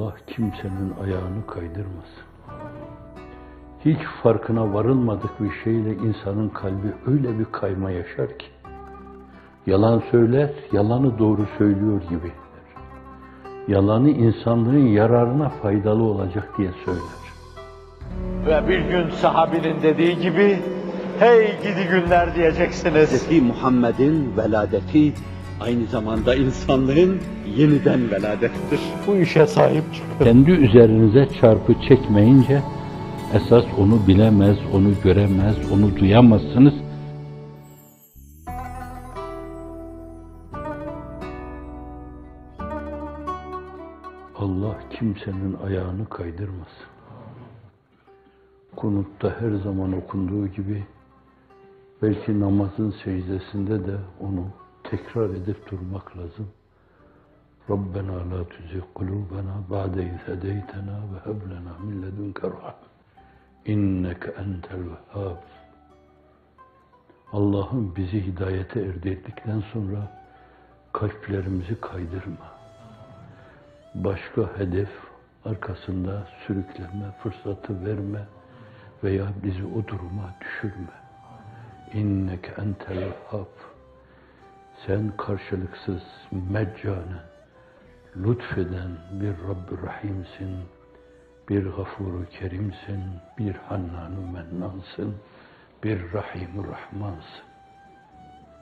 Allah kimsenin ayağını kaydırmasın. Hiç farkına varılmadık bir şeyle insanın kalbi öyle bir kayma yaşar ki, yalan söyler, yalanı doğru söylüyor gibi. Yalanı insanlığın yararına faydalı olacak diye söyler. Ve bir gün sahabinin dediği gibi, hey gidi günler diyeceksiniz. Hz. Muhammed'in veladeti aynı zamanda insanlığın yeniden veladettir. Bu işe sahip çıkın. Kendi üzerinize çarpı çekmeyince, esas onu bilemez, onu göremez, onu duyamazsınız. Allah kimsenin ayağını kaydırmasın. Kunutta her zaman okunduğu gibi belki namazın secdesinde de onu tekrar edip durmak lazım. Rabbena la tuzigh kulubana ba'de iz hedeytena ve heb lena min ledunke rahme. İnneke entel vehhab. Allah'ım bizi hidayete erdirdikten sonra kalplerimizi kaydırma. Başka hedef arkasında sürükleme fırsatı verme veya bizi o duruma düşürme. İnneke entel vehhab. Sen karşılıksız, meccanen, lütfeden bir Rabb-i Rahim'sin, bir Gafur-u Kerim'sin, bir Hannan-ı Mennansın, bir Rahim-i Rahmansın.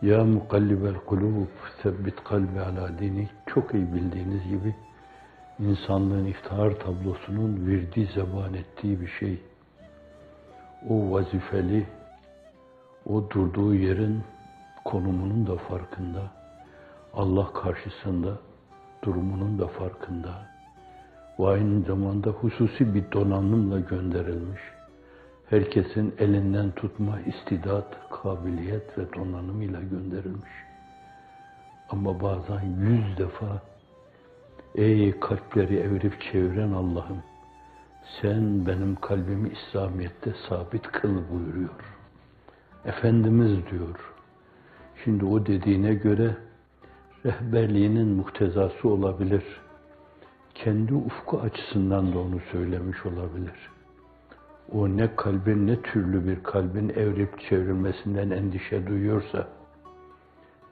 Ya mukallibel kulub, sebbit kalbi ala dini. Çok iyi bildiğiniz gibi insanlığın iftihar tablosunun virdi zeban ettiği bir şey. O vazifeli, o durduğu yerin konumunun da farkında, Allah karşısında durumunun da farkında ve aynı zamanda hususi bir donanımla gönderilmiş. Herkesin elinden tutma istidat, kabiliyet ve donanımıyla gönderilmiş. Ama bazen yüz defa ey kalpleri evirip çeviren Allah'ım sen benim kalbimi İslamiyet'te sabit kıl buyuruyor. Efendimiz diyor. Şimdi o dediğine göre rehberliğinin muhtezası olabilir. Kendi ufku açısından da onu söylemiş olabilir. O ne kalbin ne türlü bir kalbin evrip çevrilmesinden endişe duyuyorsa,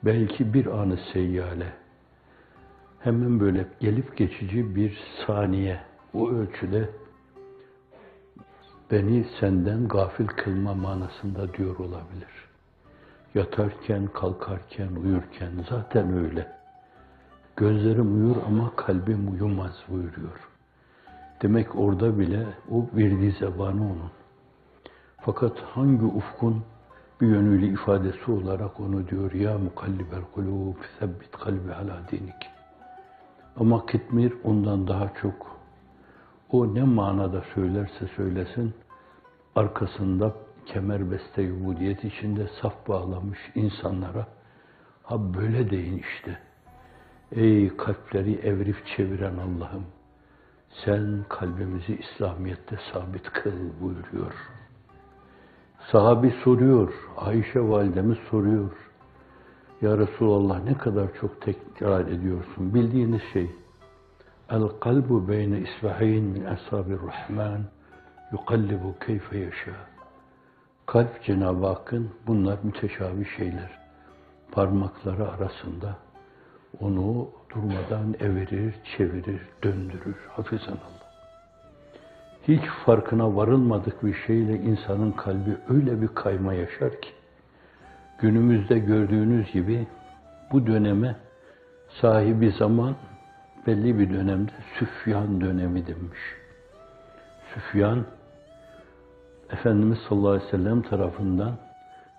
belki bir anı seyyale, hemen böyle gelip geçici bir saniye, o ölçüde beni senden gafil kılma manasında diyor olabilir. Yatarken, kalkarken, uyurken zaten öyle. Gözlerim uyur ama kalbim uyumaz buyuruyor. Demek orada bile o verdiği zebanı onun. Fakat hangi ufkun bir yönüyle ifadesi olarak onu diyor ya mukallibel kulub sebbit kalbi ala dinik. Ama Kitmir ondan daha çok o ne manada söylerse söylesin arkasında kemerbeste ubudiyet içinde saf bağlamış insanlara ha böyle deyin işte. Ey kalpleri evrip çeviren Allah'ım sen kalbimizi İslamiyet'te sabit kıl buyuruyor. Sahabi soruyor, Ayşe validemiz soruyor. Ya Resulallah ne kadar çok tekrar ediyorsun. Bildiğiniz şey. El kalbu beyne isbahayn min ashabir rahman yukallibu keyfe yaşa. Kalp Cenab-ı Hakk'ın bunlar müteşabih şeyler. Parmakları arasında onu durmadan evirir, çevirir, döndürür. Hafizan Allah. Hiç farkına varılmadık bir şeyle insanın kalbi öyle bir kayma yaşar ki, günümüzde gördüğünüz gibi bu döneme sahibi zaman belli bir dönemde Süfyan dönemi demiş. Süfyan, Efendimiz sallallahu aleyhi ve sellem tarafından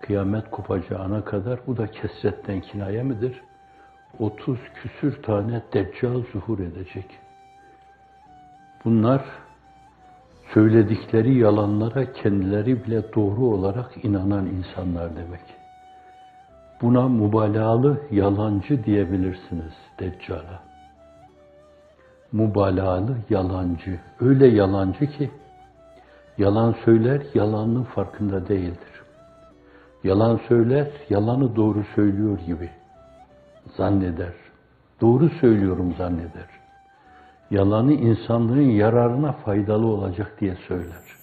kıyamet kopacağına kadar, bu da kesretten kinaye midir? 30 küsür tane deccal zuhur edecek. Bunlar söyledikleri yalanlara kendileri bile doğru olarak inanan insanlar demek. Buna mübalağalı yalancı diyebilirsiniz Deccal'a. Mübalağalı yalancı. Öyle yalancı ki yalan söyler, yalanın farkında değildir. Yalan söyler, yalanı doğru söylüyor gibi zanneder. Doğru söylüyorum zanneder. Yalanı insanlığın yararına faydalı olacak diye söyler.